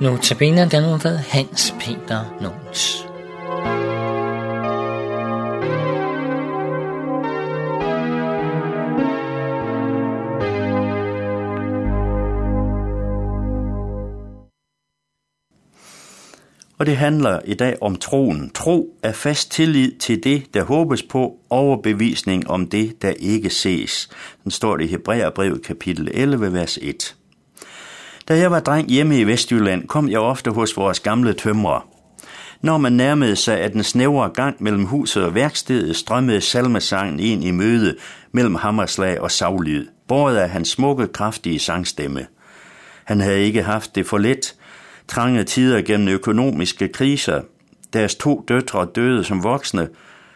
Nu tabiner den ved Hans Peter Nons. Og det handler i dag om troen. Tro er fast tillid til det, der håbes på, overbevisning om det, der ikke ses. Den står det i Hebræerbrevet kapitel 11, vers 1. Da jeg var dreng hjemme i Vestjylland, kom jeg ofte hos vores gamle tømrer. Når man nærmede sig af den snævre gang mellem huset og værkstedet, strømmede salmesangen ind i møde mellem hammerslag og savlyd, båret af hans smukke, kraftige sangstemme. Han havde ikke haft det for let, trange tider gennem økonomiske kriser. Deres to døtre døde som voksne,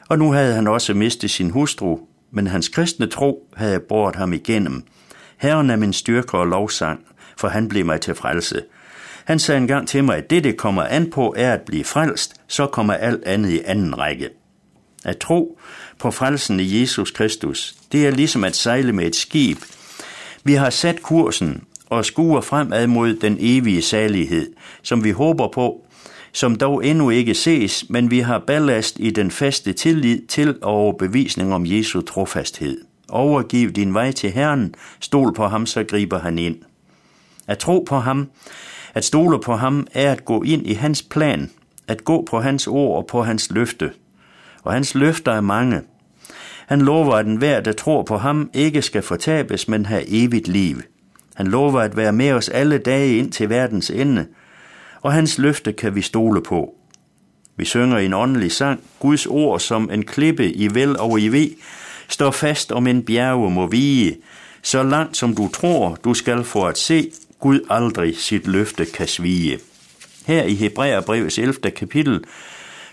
og nu havde han også mistet sin hustru, men hans kristne tro havde båret ham igennem. Herren er min styrke og lovsang, for han blev mig til frelse. Han sagde engang til mig, at det, det kommer an på, er at blive frelst, så kommer alt andet i anden række. At tro på frelsen i Jesus Kristus, det er ligesom at sejle med et skib. Vi har sat kursen og skuer fremad mod den evige salighed, som vi håber på, som dog endnu ikke ses, men vi har ballast i den faste tillid til overbevisning om Jesu trofasthed. Overgiv din vej til Herren, stol på ham, så griber han ind. At tro på ham, at stole på ham, er at gå ind i hans plan, at gå på hans ord og på hans løfte. Og hans løfter er mange. Han lover, at enhver, der tror på ham, ikke skal fortabes, men have evigt liv. Han lover at være med os alle dage ind til verdens ende, og hans løfte kan vi stole på. Vi synger en åndelig sang, Guds ord som en klippe i vel og i ved, står fast om en bjerge må vige, så langt som du tror, du skal få at se, Gud aldrig sit løfte kan svige. Her i Hebræerbrevets 11. kapitel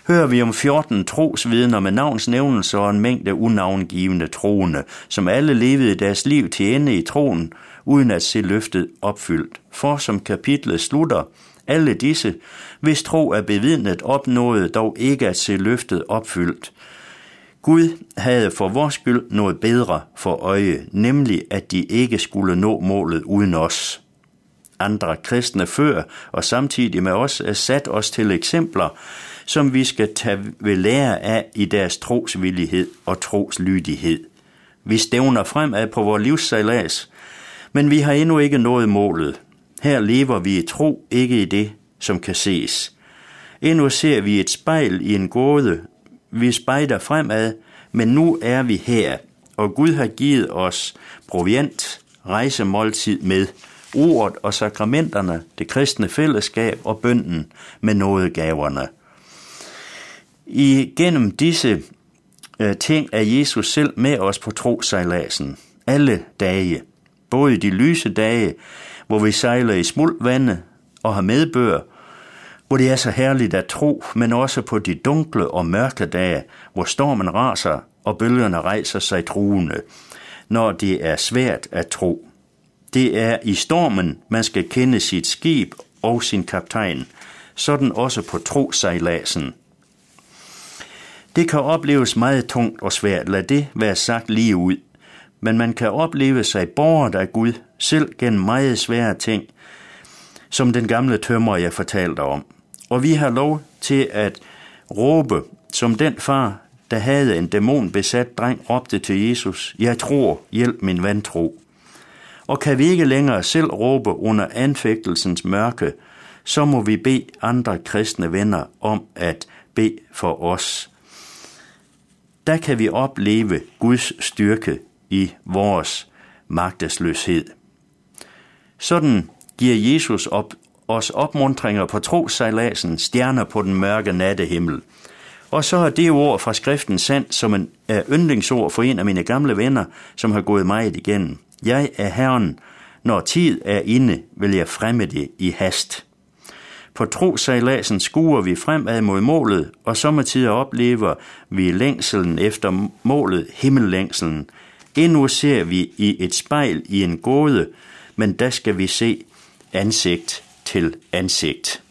hører vi om 14 trosvidner med navnsnævnelse og en mængde unavngivende troende, som alle levede deres liv til ende i troen, uden at se løftet opfyldt. For som kapitlet slutter, alle disse, hvis tro er bevidnet, opnåede dog ikke at se løftet opfyldt. Gud havde for vores skyld noget bedre for øje, nemlig at de ikke skulle nå målet uden os. Andre kristne før og samtidig med os er sat os til eksempler, som vi skal tage ved lære af i deres trosvillighed og troslydighed. Vi stævner fremad på vores livssejlads, men vi har endnu ikke nået målet. Her lever vi i tro, ikke i det, som kan ses. Endnu ser vi et spejl i en gåde. Vi spejder fremad, men nu er vi her, og Gud har givet os proviant, rejsemåltid med, ordet og sakramenterne, det kristne fællesskab og bønden med nådegaverne. gennem disse øh, ting er Jesus selv med os på trosejladsen, alle dage både i de lyse dage, hvor vi sejler i smuldvande og har medbør, hvor det er så herligt at tro, men også på de dunkle og mørke dage, hvor stormen raser og bølgerne rejser sig truende, når det er svært at tro. Det er i stormen, man skal kende sit skib og sin kaptajn, sådan også på trosejladsen. Det kan opleves meget tungt og svært, lad det være sagt lige ud men man kan opleve sig borget af Gud, selv gennem meget svære ting, som den gamle tømmer, jeg fortalte om. Og vi har lov til at råbe, som den far, der havde en dæmonbesat dreng, råbte til Jesus, jeg tror, hjælp min vantro. Og kan vi ikke længere selv råbe under anfægtelsens mørke, så må vi bede andre kristne venner om at bede for os. Der kan vi opleve Guds styrke i vores magtesløshed. Sådan giver Jesus op, os opmuntringer på trosejladsen, stjerner på den mørke nattehimmel. Og så er det ord fra skriften sandt som en er yndlingsord for en af mine gamle venner, som har gået meget igennem. Jeg er Herren. Når tid er inde, vil jeg fremme det i hast. På trosejladsen skuer vi fremad mod målet, og samtidig oplever vi længselen efter målet, himmellængselen, Endnu ser vi i et spejl i en gåde, men der skal vi se ansigt til ansigt.